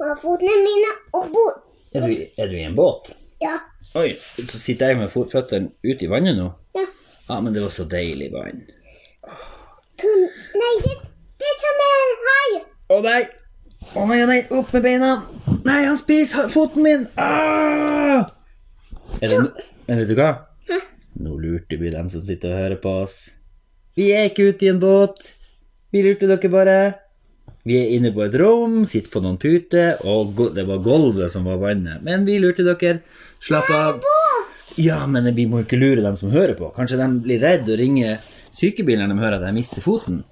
Og fotene mine og bord. Er du, i- er du i en båt? Ja. Oi, så sitter jeg med føttene ute i vannet nå? Ja. Ja, men det var så deilig vann. Tom, nei, det, det er som en hai. Å nei! Å nei, nei, opp med beina! Nei, han spiser foten min! Ah! Er det, men vet du hva? Hæ? Nå lurte vi dem som sitter og hører på oss. Vi er ikke ute i en båt. Vi lurte dere bare. Vi er inne på et rom, sitter på noen puter, og det var gulvet som var vannet. Men vi lurte dere. Slapp av. Ja, men vi må ikke lure dem som hører på. Kanskje de blir redd og ringer sykebilen når de hører at jeg mister foten.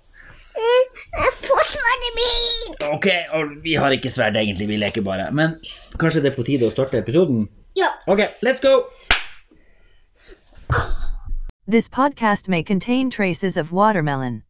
Mm, Forsvaret mitt. Ok, og vi har ikke sverd egentlig, vi leker bare. Men kanskje det er på tide å starte episoden? Ja. Ok, let's go! This podcast may contain traces of watermelon.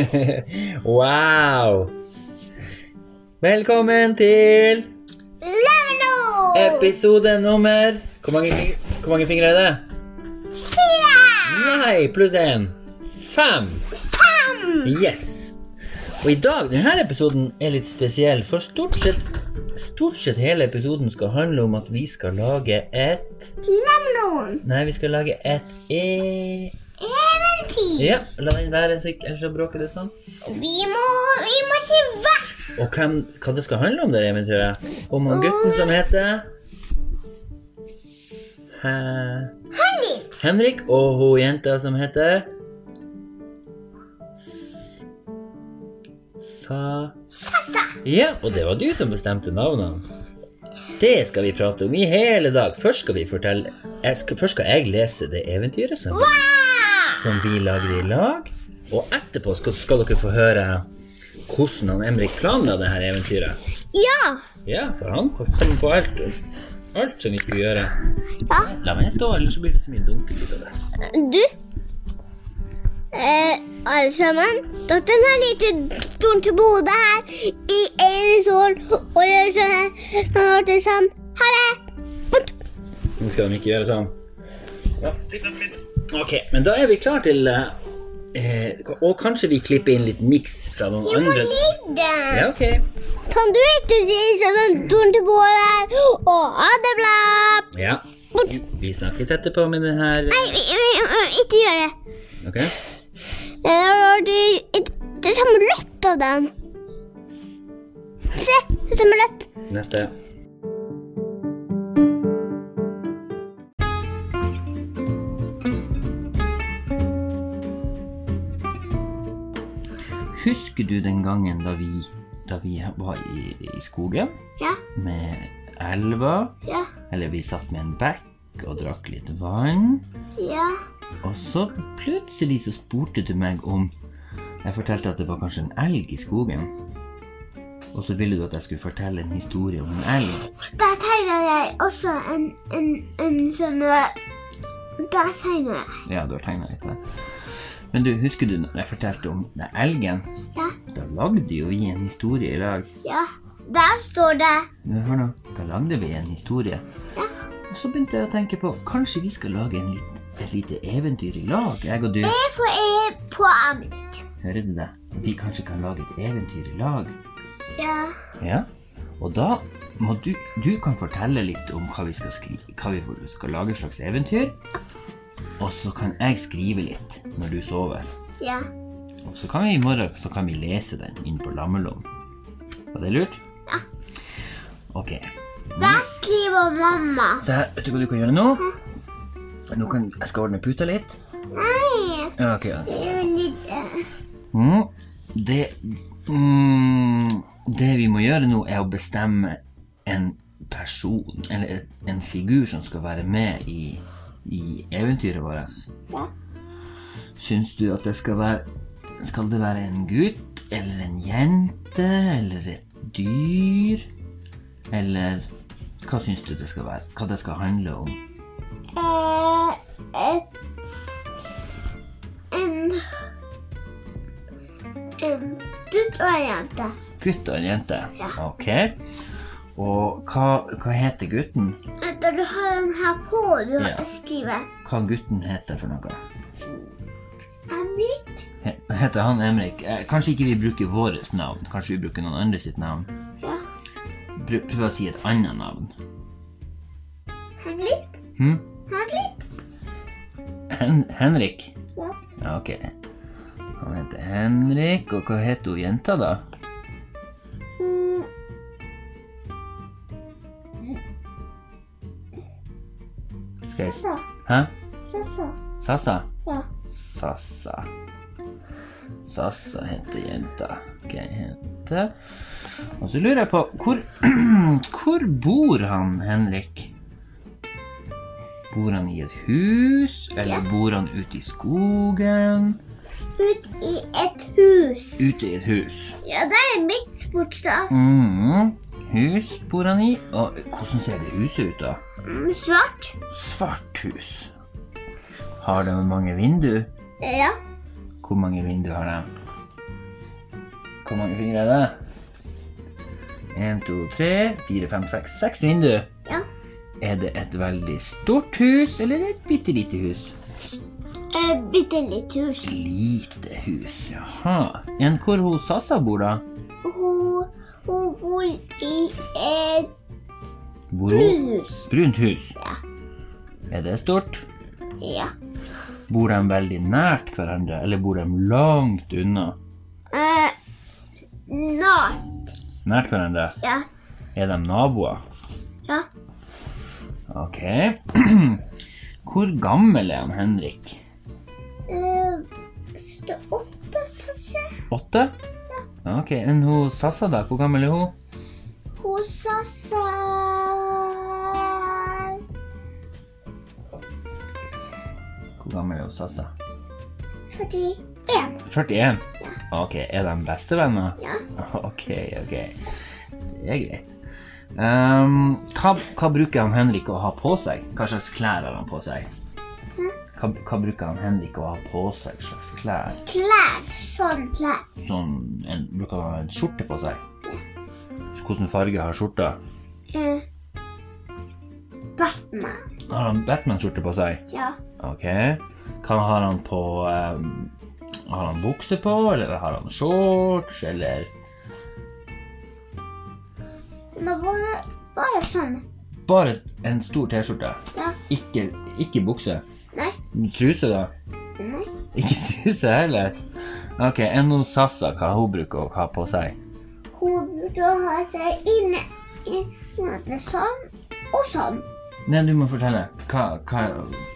wow! Velkommen til Lemon. episode nummer Hvor mange, hvor mange fingre er det? Fire. Nei, pluss én. Fem. Fem. Yes. Og i dag, denne episoden er litt spesiell, for stort sett, stort sett hele episoden skal handle om at vi skal lage et Lemon. Nei, vi skal lage et e... Eventyr. Ja, la den være, ellers så bråker det sånn. Vi må, vi må si hva. Og hvem, hva det skal handle om, det eventyret? Om han gutten som heter Hæ? Henrik. Henrik, og hun jenta som heter S- Sa... Sassa. Ja, og det var du som bestemte navnene. Det skal vi prate om i hele dag. Først skal vi fortelle jeg skal, Først skal jeg lese det eventyret som vi, som vi lager i lag. Og etterpå skal, skal dere få høre hvordan han Emrik planla det her eventyret. Ja. Ja, for han kom på alt, alt som vi skulle gjøre. Ja. La meg stå, ellers blir det så mye dunkel ut av det. Du. Eh, alle sammen. Datteren har lite stort hode her i en sol og gjør sånn her. Han har det er sånn. Ha det. Bort. Nå skal de ikke gjøre sånn. Ja, til litt. Ok, men da er vi klar til eh, eh, Og kanskje vi klipper inn litt miks fra noen jeg andre. Ja, ok. Kan du ikke si sånn her og bra? Ja. Vi snakkes etterpå med den her Nei, vi, vi, vi, ikke gjør det. Ok? Det er det, det er rødt av dem. Se, det er som rødt. Neste. Husker du den gangen da vi, da vi var i, i skogen Ja, med elva? ja, Eller vi satt med en bekk og drakk litt vann. ja. Og så plutselig så spurte du meg om Jeg fortalte at det var kanskje en elg i skogen. Og så ville du at jeg skulle fortelle en historie om en elg. Da tegner jeg også en, en, en sånn Da tegner jeg. Ja, du har tegna litt der. Men du, husker du når jeg fortalte om den elgen? Ja, Da lagde jo vi en historie i lag. ja. Der står det Men Hør nå, da lagde vi en historie. Ja. Og så begynte jeg å tenke på kanskje vi skal lage en litt, et lite eventyr i lag, jeg og du. E for E på Amrik. Hører du det? Vi kanskje kan lage et eventyr i lag. Ja. Ja, og da må du Du kan fortelle litt om hva vi skal skrive Hva vi skal lage et slags eventyr. Og så kan jeg skrive litt når du sover. Ja. Og så kan vi i morgen så kan vi lese den inn på lammelom. Var det lurt? Ja. Ok. Da skriver mamma. Så her, vet du hva du kan gjøre nå? Nå kan Jeg skal ordne puta litt. Nei, Ja, ok. ja. det er litt eh, Mm, det mm, Det vi må gjøre nå, er å bestemme en person, eller en figur som skal være med i, i eventyret vårt. Ja. Syns du at det skal være Skal det være en gutt, eller en jente, eller et dyr? Eller hva syns du det skal være? Hva det skal handle om? Eh, et En En gutt og en jente. Gutt og en jente? Ja. Ok. Og hva, hva heter gutten? Etter du har den her på, du har Ja. skrive Hva gutten heter for noe? Henrik. He- Heter han Emrik? Eh, kanskje ikke vi bruker vårt navn. Kanskje vi bruker noen andre sitt navn. Ja. Prøv, prøv å si et annet navn. Henrik. Hm? Henrik. Hen Henrik? Ja. Ja, ok. Han heter Henrik, og hva heter hun jenta da? Sasa. Hæ? Sasa. Sasa? Ja. Sasa. Sassa heter jenta. Ok. Og så lurer jeg på, hvor, hvor bor han, Henrik? Bor han i et hus, eller Ja. bor han ute i skogen? Ut i et hus. Ute i et hus. Ja, det er mitt sportsdag. Mhm. Hus bor han i. Og hvordan ser det huset ut, da? Mm, svart. Svart hus. Har det mange vinduer? Ja. Hvor mange vinduer har de? Hvor mange fingre er det? En, to, tre, fire, fem, seks. Seks vinduer. Ja. Er det et veldig stort hus, eller er et bitte lite hus? Et bitte lite hus. Lite hus, jaha. Enn hvor hun Sasa bor, da? Bor i et Bor hun? hus. Brunt hus. Ja. Er det stort? Ja. Bor de veldig nært hverandre, eller bor de langt unna? Eh, nært. Nært hverandre? Ja. Er de naboer? Ja. Ok. Hvor gammel er han Henrik? Eh, åtte, kanskje? Åtte? Ok, enn hun Sassa da? Hvor gammel er hun? Hun Sassa Hvor gammel er hun Sassa? 41. 41? Ok, er de bestevenner? Ja. Ok, ok. Det er greit. Um, hva, hva bruker han Henrik å ha på seg? Hva slags klær har han på seg? Hva, hva bruker han Henrik å ha på seg? slags klær? Klær. Sånn klær. Sånn, en, bruker han en skjorte på seg? Hvordan farge har skjorta? Eh, Batman. Har han Batman-skjorte på seg? Ja. Ok. Hva har han på ehm, Har han bukse på, eller har han shorts, eller Nå bare, bare sånn. Bare en stor T-skjorte? Ja. Ikke, ikke bukse? Nei. Truse, da? Nei. Ikke truse heller? Ok, enn hos Sassa, hva hun bruker å ha på seg? Burde ha seg inne i noe sånn og sånn. Nei, du må fortelle. Hva, hva,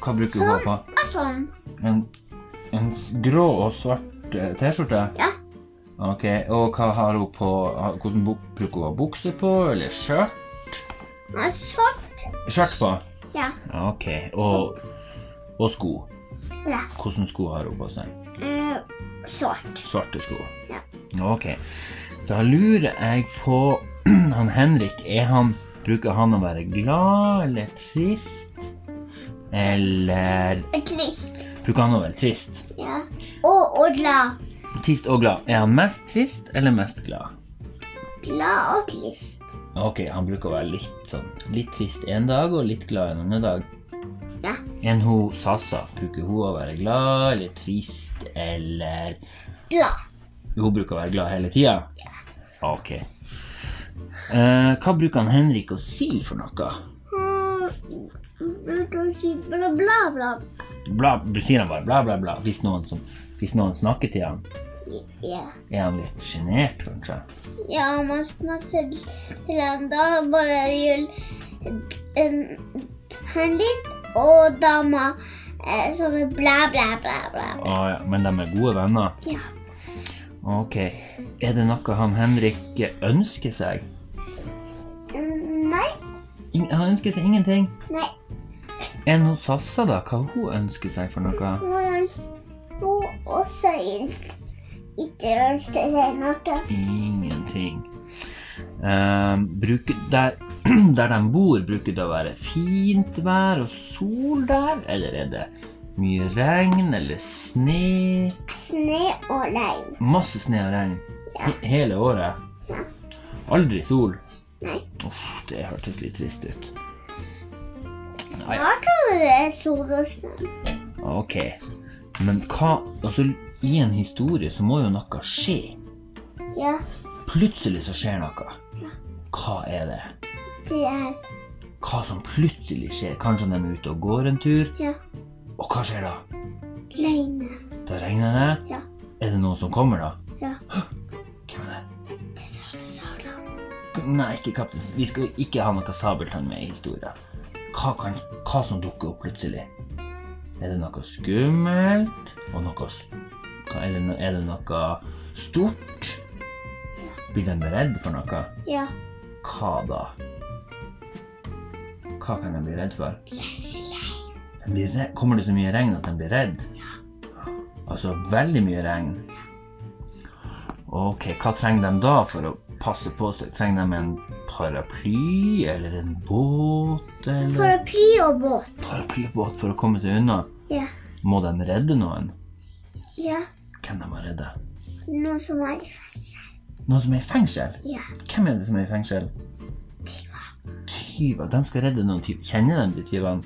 hva bruker hun på? Sånn på? Og sånn. En, en grå og svart eh, T-skjorte? Ja. Ok, og hva har hun på Hvordan bruker hun bukse på, eller skjørt? Og svart. Skjørt på? Ja. Ok, og, og sko. Ja. Hvordan sko har hun på seg? Eh, svart. Svarte sko. Ja. Ok. Da lurer jeg på han Henrik. Er han, bruker han å være glad eller trist? Eller Trist. bruker han å være trist? Ja. Og, og glad. Trist og glad. Er han mest trist eller mest glad? Glad og trist. Ok, han bruker å være litt sånn Litt trist en dag og litt glad en annen dag. Ja. Enn hun Sasa, Bruker hun å være glad eller trist eller Glad. Hun bruker å være glad hele tida? Ok. Eh, hva bruker han Henrik å si for noe? Han å si bla, bla, bla. Bla, sier han bare bla, bla, bla hvis noen, som, hvis noen snakker til han? Ja. Er han litt sjenert, kanskje? Ja, man snakker til han da bare gjør han litt, og dama sånn bla, bla, bla, bla. Ah, ja, men de er gode venner? Ja. Ok. Er det noe han Henrik ønsker seg? Mm, Nei, In han ønsker seg ingenting? nei. Enn hos Sassa, da? Hva hun ønsker seg for noe? Hun, hun også ikke ønsker seg noe. Ingenting. Uh, bruker, der, der de bor, bruker det å være fint vær og sol der? Eller er det mye regn eller sne? Sne og regn. Masse sne og regn he hele året? Ja. Aldri sol? Nei. Uff, det hørtes litt trist ut. Nei, Da kan det sol og snø. ok. Men hva Altså, i en historie så må jo noe skje. Ja, Plutselig så skjer noe. Ja. Hva er det? det er Hva som plutselig skjer? Kanskje de er ute og går en tur? Ja, Og hva skjer da? Regne. Da regner det? Ja. Er det noen som kommer da? Ja. Hvem er det? Det er det sa det. Nei, ikke kaptein. Vi skal ikke ha noe sabeltann med i historien. Hva, kan, hva som dukker opp plutselig? Er det noe skummelt? Og noe hva- Eller no- er det noe stort? Blir de redd for noe? Ja, Hva da? Hva kan de bli redd for? Redd. Kommer det så mye regn at de blir redd? Altså veldig mye regn. Ok, hva trenger de da for å passe på seg? Trenger de en paraply eller en båt eller paraply og båt. Paraply og båt for å komme seg unna? Ja, Må de redde noen? ja. Hvem de må redde? Noen som er i fengsel. Noen som er i fengsel? Ja, Hvem er det som er i fengsel? Tyver. De skal redde noen tyver. Kjenner de de tyvene?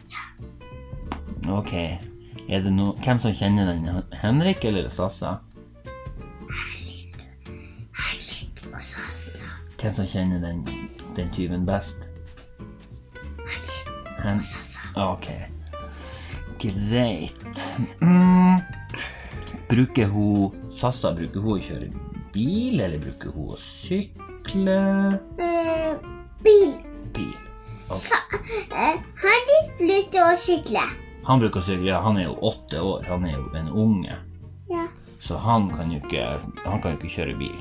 Ok. Er det no Hvem som kjenner den? Henrik eller Sassa? Henrik og Sasa. Hvem som kjenner den, den tyven best? Henrik og Sasa. ok. Greit. Mm. Bruker hun Sassa bruker hun å kjøre bil, eller bruker hun å sykle? Eh, bil. Bil. Okay. Sa, uh, Henrik bruker å sykle. Han bruker å si ja, han er jo åtte år, han er jo en unge. Ja. Så han kan jo ikke, han kan jo ikke kjøre bil.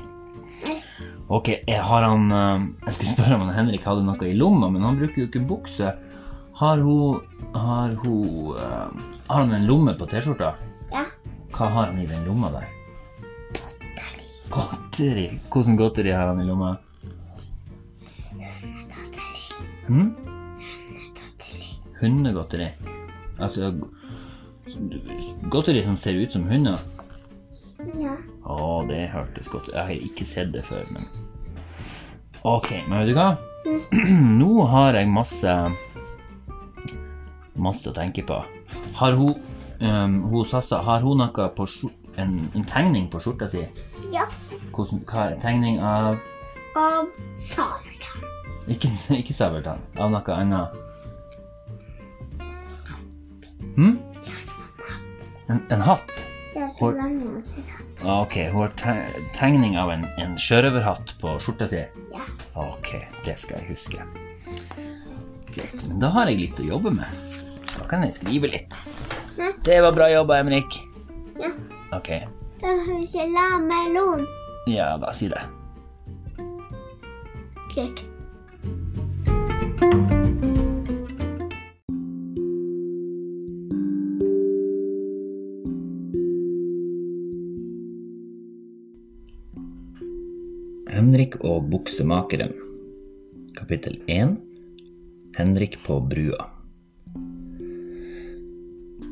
Ok, jeg har han eh, Jeg skulle spørre om han Henrik hadde noe i lomma, men han bruker jo ikke bukse. Har hun Har hun eh, Har han en lomme på T-skjorta? Ja. Hva har han i den lomma der? Godteri. Godteri? Hvordan godteri har han i lomma? Hm? Hundegodteri. Altså Godteri som ser ut som hunder? Ja. Å, det hørtes godt ut. Jeg har ikke sett det før, men Ok, men vet du hva? Nå har jeg masse Masse å tenke på. Har hun um, hun Sassa, har hun noe på en, en tegning på skjorta si? Ja. Hvordan, hva er tegning av Av sabeltann. Ikke, ikke sabeltann. Av noe annet? Hm? En, en hatt? Ah, Ok, hun har te tegning av en, en sjørøverhatt på skjorta si. Ja. Ok, det skal jeg huske. Greit, men da har jeg litt å jobbe med. Da kan jeg skrive litt. Det var bra jobba, Emrik. Ja. Ok, Da skal vi si la melon. ja da, si det. Greit. Og. Kapittel 1. Henrik på brua.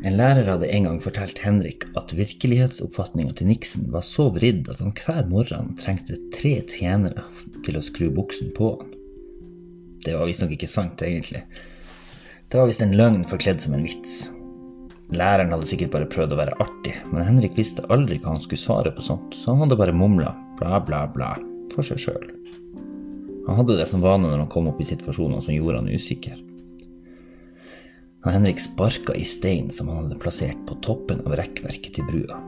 En lærer hadde en gang fortalt Henrik at virkelighetsoppfatninga til Nixon var så vridd at han hver morgen trengte tre tjenere til å skru buksen på han. Det var visstnok ikke sant, egentlig. Det var visst en løgn forkledd som en vits. Læreren hadde sikkert bare prøvd å være artig, men Henrik visste aldri hva han skulle svare på sånt, så han hadde bare mumla bla, bla, bla for seg sjøl. Han hadde det som vane når han kom opp i situasjoner som gjorde han usikker. Han Henrik sparka i stein som han hadde plassert på toppen av rekkverket til brua.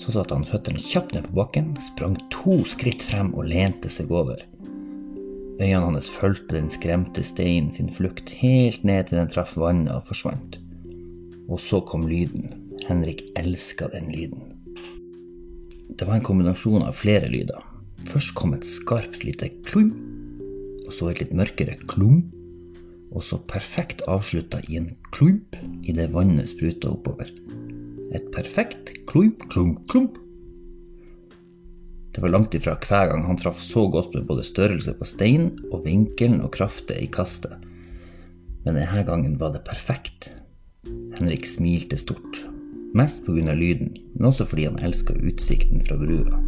Så satte han føttene kjapt ned på bakken, sprang to skritt frem og lente seg over. Øynene hans fulgte den skremte steinen sin flukt helt ned til den traff vannet og forsvant. Og så kom lyden. Henrik elska den lyden. Det var en kombinasjon av flere lyder. Først kom et skarpt lite klum, og så et litt mørkere klump, og så perfekt avslutta i en klump idet vannet spruta oppover. Et perfekt klump, klump, klump. Det var langt ifra hver gang han traff så godt med både størrelse på steinen og vinkelen og kraftet i kastet. Men denne gangen var det perfekt. Henrik smilte stort. Mest pga. lyden, men også fordi han elska utsikten fra brua.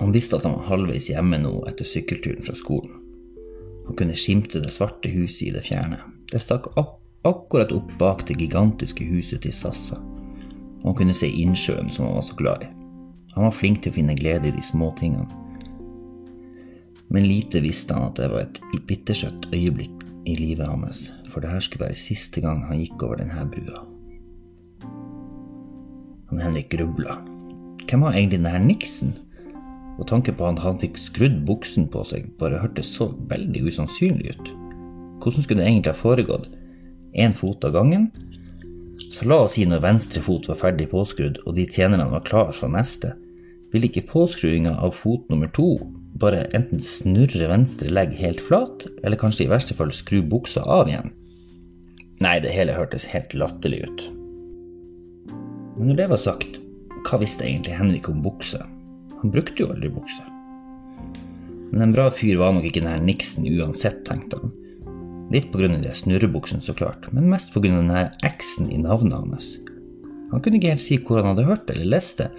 Han visste at han var halvveis hjemme nå etter sykkelturen fra skolen. Han kunne skimte det svarte huset i det fjerne. Det stakk ak akkurat opp bak det gigantiske huset til Sassa. Og han kunne se innsjøen som han var så glad i. Han var flink til å finne glede i de små tingene. Men lite visste han at det var et bittersøtt øyeblikk i livet hans, for det her skulle være siste gang han gikk over denne brua. Han Henrik grubla. Hvem var egentlig denne Nixon? Og tanken på at han fikk skrudd buksen på seg, bare hørtes så veldig usannsynlig ut. Hvordan skulle det egentlig ha foregått? Én fot av gangen? Så la oss si når venstre fot var ferdig påskrudd og de tjenerne var klar for neste, ville ikke påskruinga av fot nummer to bare enten snurre venstre legg helt flat, eller kanskje i verste fall skru buksa av igjen? Nei, det hele hørtes helt latterlig ut. Men når det var sagt, hva visste egentlig Henrik om bukse? Han brukte jo aldri bukse. Men en bra fyr var nok ikke denne Nixon uansett, tenkte han. Litt pga. de snurrebuksene, så klart, men mest pga. denne X-en i navnet hans. Han kunne ikke helt si hvor han hadde hørt det eller lest det,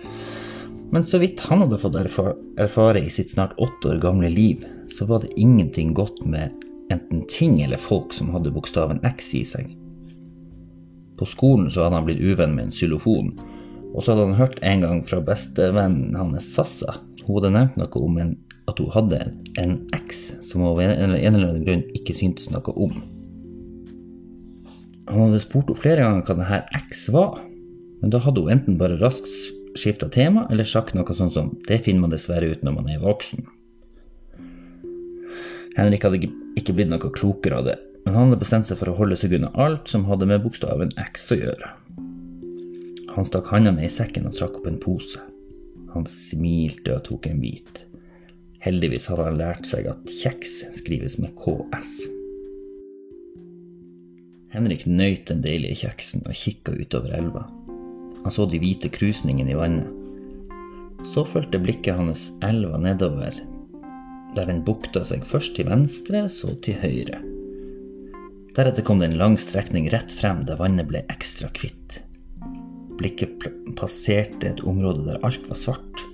men så vidt han hadde fått erfare, erfare i sitt snart åtte år gamle liv, så var det ingenting godt med enten ting eller folk som hadde bokstaven X i seg. På skolen så hadde han blitt uvenn med en xylofon, og så hadde han hørt en gang fra bestevennen hans Sassa. Hun hadde nevnt noe om en, at hun hadde en X som hun av en eller annen grunn ikke syntes noe om. Han hadde spurt henne flere ganger hva denne X var, men da hadde hun enten bare raskt skifta tema eller sagt noe sånt som 'det finner man dessverre ut når man er voksen'. Henrik hadde ikke blitt noe klokere av det, men han hadde bestemt seg for å holde seg unna alt som hadde med bokstaven X å gjøre. Han stakk handa ned i sekken og trakk opp en pose. Han smilte og tok en bit. Heldigvis hadde han lært seg at kjeks skrives med KS. Henrik nøyt den deilige kjeksen og kikka utover elva. Han så de hvite krusningene i vannet. Så fulgte blikket hans elva nedover, der den bukta seg først til venstre, så til høyre. Deretter kom det en lang strekning rett frem der vannet ble ekstra hvitt. Blikket passerte et område der alt var svart.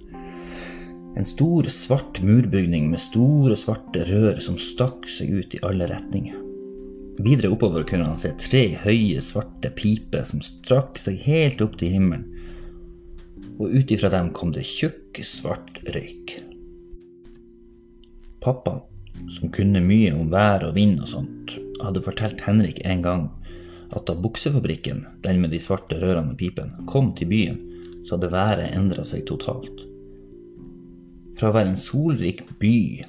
En stor, svart murbygning med store, svarte rør som stakk seg ut i alle retninger. Videre oppover kunne han se tre høye, svarte piper som strakk seg helt opp til himmelen, og ut ifra dem kom det tjukk, svart røyk. Pappa, som kunne mye om vær og vind og sånt, hadde fortalt Henrik en gang at da buksefabrikken, den med de svarte rørene og pipen, kom til byen, så hadde været endra seg totalt. Fra å være en solrik by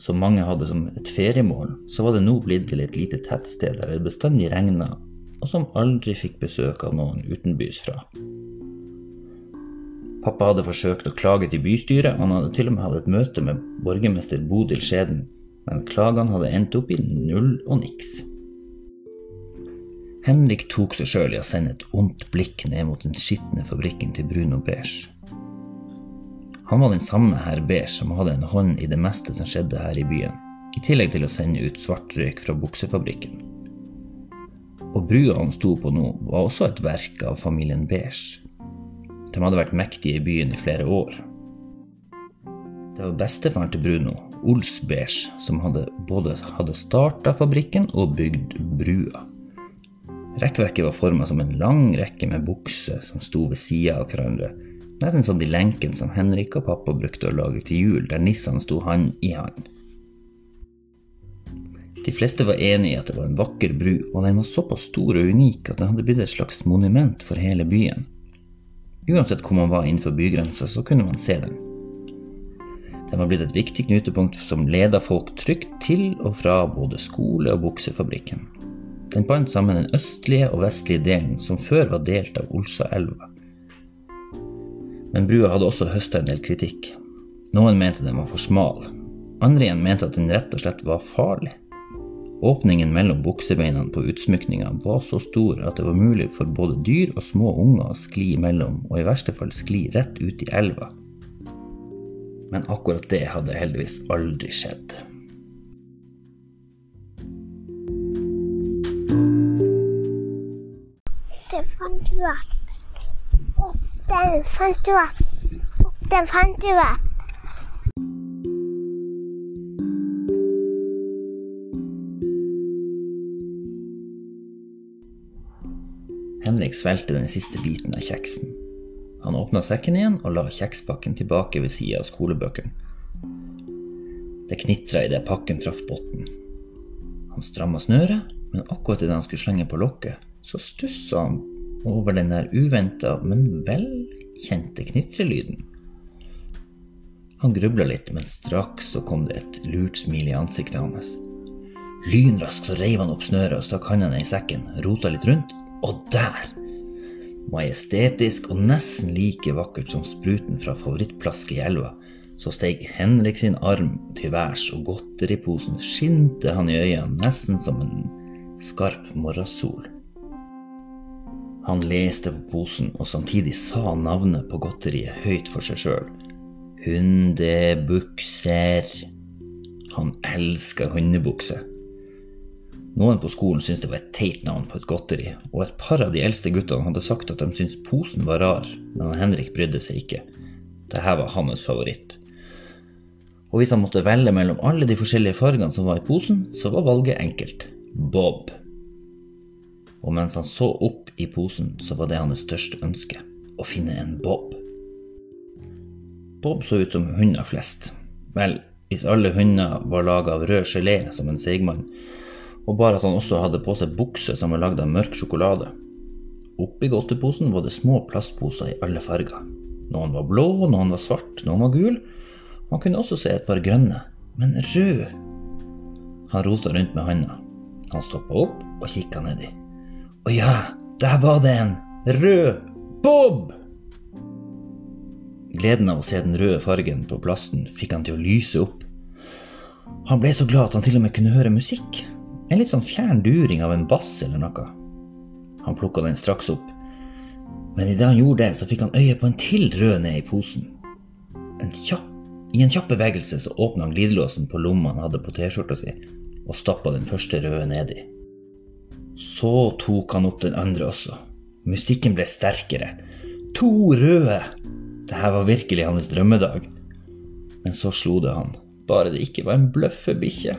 som mange hadde som et feriemål, så var det nå blitt til et lite tettsted der det bestandig regna, og som aldri fikk besøk av noen utenbys fra. Pappa hadde forsøkt å klage til bystyret, og han hadde til og med hatt et møte med borgermester Bodil Skjeden, men klagene hadde endt opp i null og niks. Henrik tok seg sjøl i å sende et ondt blikk ned mot den skitne fabrikken til Bruno Beige. Han var den samme herr Beige som hadde en hånd i det meste som skjedde her i byen, i tillegg til å sende ut svart røyk fra buksefabrikken. Og brua han sto på nå, var også et verk av familien Beige. De hadde vært mektige i byen i flere år. Det var bestefaren til Bruno, Ols Beige, som hadde både hadde starta fabrikken og bygd brua. Rekkverket var forma som en lang rekke med bukser som sto ved sida av hverandre, Nesten som de lenkene som Henrik og pappa brukte å lage til jul, der nissene sto hand i hand. De fleste var enig i at det var en vakker bru, og den var såpass stor og unik at den hadde blitt et slags monument for hele byen. Uansett hvor man var innenfor bygrensa, så kunne man se den. Den var blitt et viktig knutepunkt som leda folk trygt til og fra både skole og buksefabrikken. Den bandt sammen den østlige og vestlige delen, som før var delt av Olsaelva. Men brua hadde også høsta en del kritikk. Noen mente den var for smal. Andre igjen mente at den rett og slett var farlig. Åpningen mellom buksebeina på utsmykninga var så stor at det var mulig for både dyr og små unger å skli imellom, og i verste fall skli rett ut i elva. Men akkurat det hadde heldigvis aldri skjedd. Den fant du opp. Den fant du opp. Den fant du opp. Henrik svelgte den siste biten av kjeksen. Han åpna sekken igjen og la kjekspakken tilbake ved sida av skolebøkene. Det knitra idet pakken traff bunnen. Han stramma snøret, men akkurat idet han skulle slenge på lokket, så stussa han over den der uventa, men velkjente knitrelyden. Han grubla litt, men straks så kom det et lurt smil i ansiktet hans. Lynraskt så reiv han opp snøret og stakk handa ned i sekken, rota litt rundt, og der! Majestetisk og nesten like vakkert som spruten fra favorittplasket i elva, så steg Henrik sin arm til værs, og godteriposen skinte han i øynene nesten som en skarp morgensol. Han leste på posen og samtidig sa navnet på godteriet høyt for seg sjøl. Hundebukser. Han elska hundebukser. Noen på skolen syntes det var et teit navn på et godteri, og et par av de eldste guttene hadde sagt at de syntes posen var rar, men Henrik brydde seg ikke. Dette var hans favoritt. Og hvis han måtte velge mellom alle de forskjellige fargene som var i posen, så var valget enkelt. Bob. Og mens han så opp i posen, så var det hans største ønske. Å finne en Bob. Bob så ut som hunder flest. Vel, hvis alle hunder var laga av rød gelé som en seigmann, og bare at han også hadde på seg bukse som var lagd av mørk sjokolade. Oppi godteposen var det små plastposer i alle farger. Noen var blå, noen var svart, noen var gul. Man kunne også se et par grønne, men rød. Han rota rundt med handa. Han stoppa opp og kikka nedi. Å ja, der var det en rød Bob! Gleden av å se den røde fargen på plasten fikk han til å lyse opp. Han ble så glad at han til og med kunne høre musikk. En litt sånn fjern during av en bass eller noe. Han plukka den straks opp, men idet han gjorde det, så fikk han øye på en til rød ned i posen. En kjapp, I en kjapp bevegelse så åpna han glidelåsen på lomma han hadde på T-skjorta si, og stappa den første røde nedi. Så tok han opp den andre også. Musikken ble sterkere. To røde! Dette var virkelig hans drømmedag. Men så slo det han. Bare det ikke var en bløffebikkje.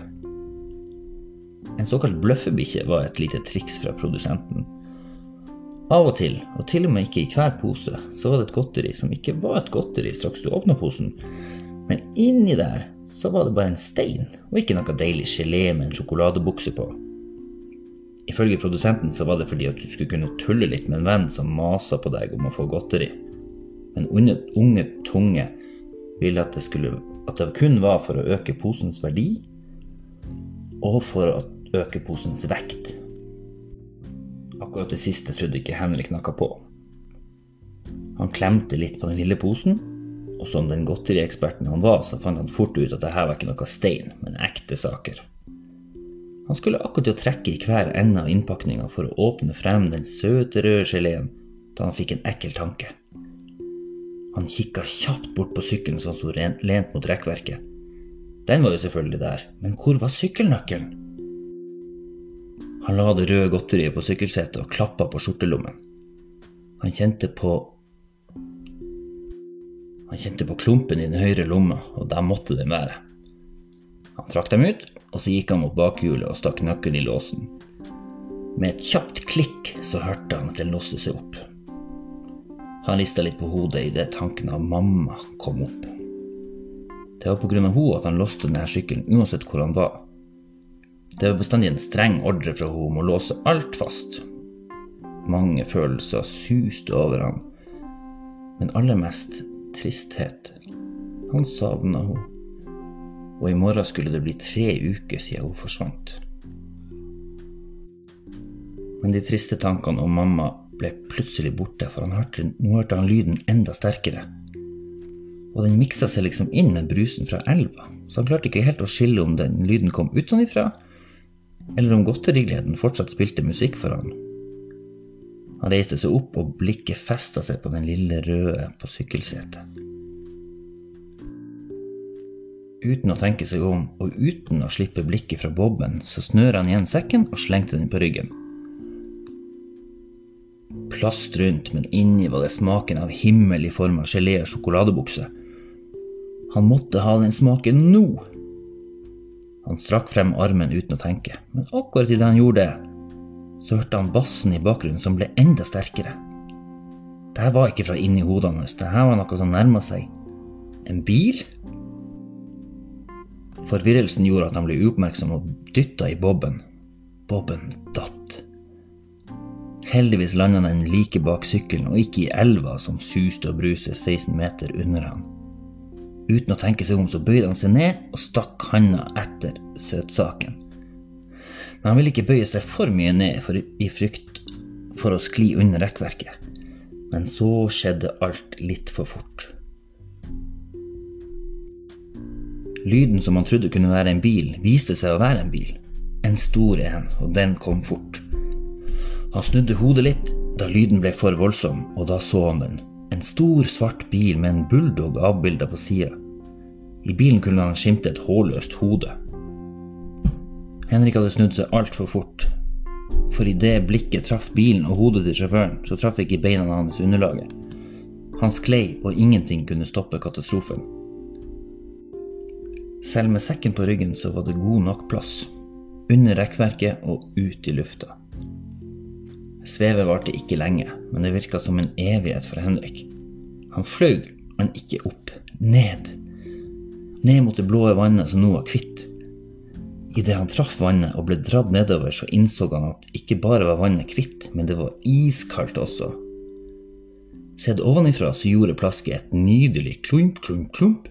En såkalt bløffebikkje var et lite triks fra produsenten. Av og til, og til og med ikke i hver pose, så var det et godteri som ikke var et godteri straks du åpna posen, men inni der så var det bare en stein, og ikke noe deilig gelé med en sjokoladebukse på. Ifølge produsenten så var det fordi at du skulle kunne tulle litt med en venn som masa på deg om å få godteri. Men unge, unge tunge ville at det, skulle, at det kun var for å øke posens verdi, og for å øke posens vekt. Akkurat det siste trodde ikke Henrik noe på. Han klemte litt på den lille posen, og som den godterieksperten han var, så fant han fort ut at det her var ikke noe stein, men ekte saker. Han skulle akkurat til å trekke i hver ende av innpakninga for å åpne frem den søte, røde geleen, da han fikk en ekkel tanke. Han kikka kjapt bort på sykkelen som sto lent mot rekkverket. Den var jo selvfølgelig der, men hvor var sykkelnøkkelen? Han la det røde godteriet på sykkelsetet og klappa på skjortelommen. Han kjente på Han kjente på klumpen i den høyre lomma, og der måtte den være. Han trakk dem ut, og så gikk han mot bakhjulet og stakk nøkkelen i låsen. Med et kjapt klikk så hørte han at den låste seg opp. Han rista litt på hodet idet tanken av mamma kom opp. Det var pga. henne at han låste denne sykkelen uansett hvor han var. Det var bestandig en streng ordre fra henne om å låse alt fast. Mange følelser suste over han, men aller mest tristhet. Han savna henne, og i morgen skulle det bli tre uker siden hun forsvant. Men de triste tankene om mamma ble plutselig borte, for hørte, nå hørte han lyden enda sterkere. Og den miksa seg liksom inn med brusen fra elva, så han klarte ikke helt å skille om den lyden kom utenfra, eller om godterigleden fortsatt spilte musikk for han. Han reiste seg opp, og blikket festa seg på den lille røde på sykkelsetet. Uten å tenke seg om, og uten å slippe blikket fra bobben, så snør han igjen sekken og slengte den på ryggen. Plast rundt, men inni var det smaken av himmel i form av gelé og sjokoladebukse. Han måtte ha den smaken nå! Han strakk frem armen uten å tenke, men akkurat idet han gjorde det, så hørte han bassen i bakgrunnen som ble enda sterkere. Dette var ikke fra inni hodet hans, dette var noe som nærma seg. En bil? Forvirrelsen gjorde at han ble uoppmerksom og dytta i bobben. Bobben datt. Heldigvis landa den like bak sykkelen og ikke i elva som suste og bruste 16 meter under han. Uten å tenke seg om så bøyde han seg ned og stakk handa etter søtsaken. Men han ville ikke bøye seg for mye ned for, i frykt for å skli under rekkverket. Men så skjedde alt litt for fort. Lyden som han trodde kunne være en bil, viste seg å være en bil. En stor en, og den kom fort. Han snudde hodet litt da lyden ble for voldsom, og da så han den. En stor, svart bil med en bulldog avbilda på sida. I bilen kunne han skimte et hårløst hode. Henrik hadde snudd seg altfor fort, for idet blikket traff bilen og hodet til sjåføren, så traff ikke beina hans underlaget. Han sklei, og ingenting kunne stoppe katastrofen. Selv med sekken på ryggen så var det god nok plass. Under rekkverket og ut i lufta. Svevet varte ikke lenge, men det virka som en evighet for Henrik. Han fløy, men ikke opp. Ned. Ned mot det blå vannet som nå var hvitt. Idet han traff vannet og ble dratt nedover, så innså han at ikke bare var vannet hvitt, men det var iskaldt også. Sett ovenifra så gjorde plasket et nydelig klump, klump, klump.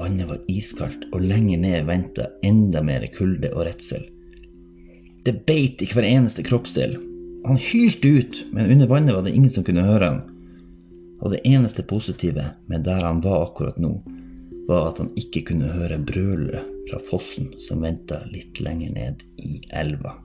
Vannet var iskaldt, og lenger ned venta enda mer kulde og redsel. Det beit i hver eneste kroppsdel. Han hylte ut, men under vannet var det ingen som kunne høre ham. Og det eneste positive med der han var akkurat nå, var at han ikke kunne høre brølet fra fossen som venta litt lenger ned i elva.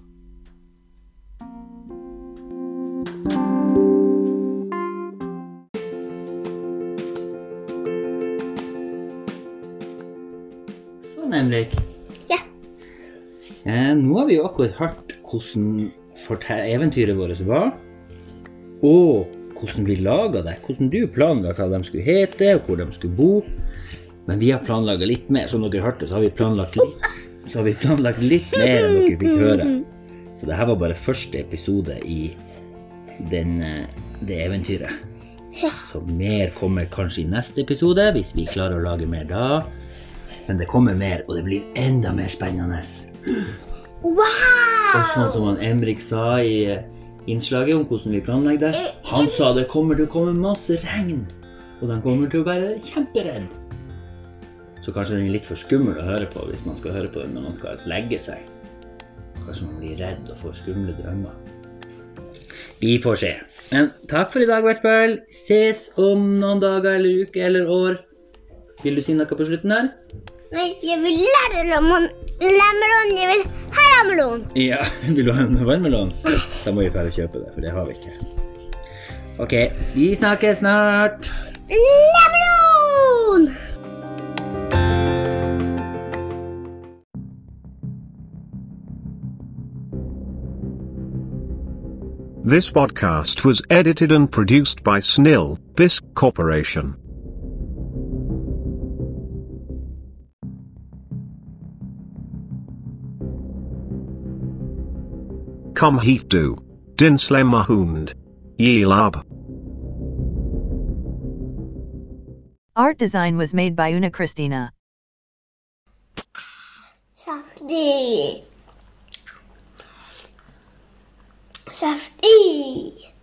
Sånn, Henrik. Ja. Eh, nå har vi jo akkurat hørt hvordan eventyret vårt var, og hvordan vi laga det. Hvordan du planla hva de skulle hete, og hvor de skulle bo. Men vi har planlagt litt mer. Som dere hørte, så har vi planlagt litt, så har vi planlagt litt mer enn dere fikk høre. Så det her var bare første episode i den, eh, det eventyret. Så mer kommer kanskje i neste episode, hvis vi klarer å lage mer da. Men det kommer mer, og det blir enda mer spennende. Wow! Og sånn som han Emrik sa i eh, innslaget om hvordan vi planlegger det. Han sa det kommer til å komme masse regn, og de kommer til å være kjemperedde. Så kanskje den er litt for skummel å høre på hvis man skal høre på den når man skal legge seg. Kanskje man blir redd og får skumle drømmer. Vi får se. Men takk for i dag, i hvert fall. Ses om noen dager eller uke eller år. Vil du si noe på slutten her? Nei, jeg vil lære lemon. Lemmelon. Jeg vil ha lemmelon. Ja, vil du ha en varmelån? Da må vi dra og kjøpe det, for det har vi ikke. Ok, vi snakkes snart. Lemmelon! This podcast was edited and produced by Snil, Bisc Corporation. Kom hit du. Din slemma hund. Yelab. Art design was made by Una Christina. Saftig. safety.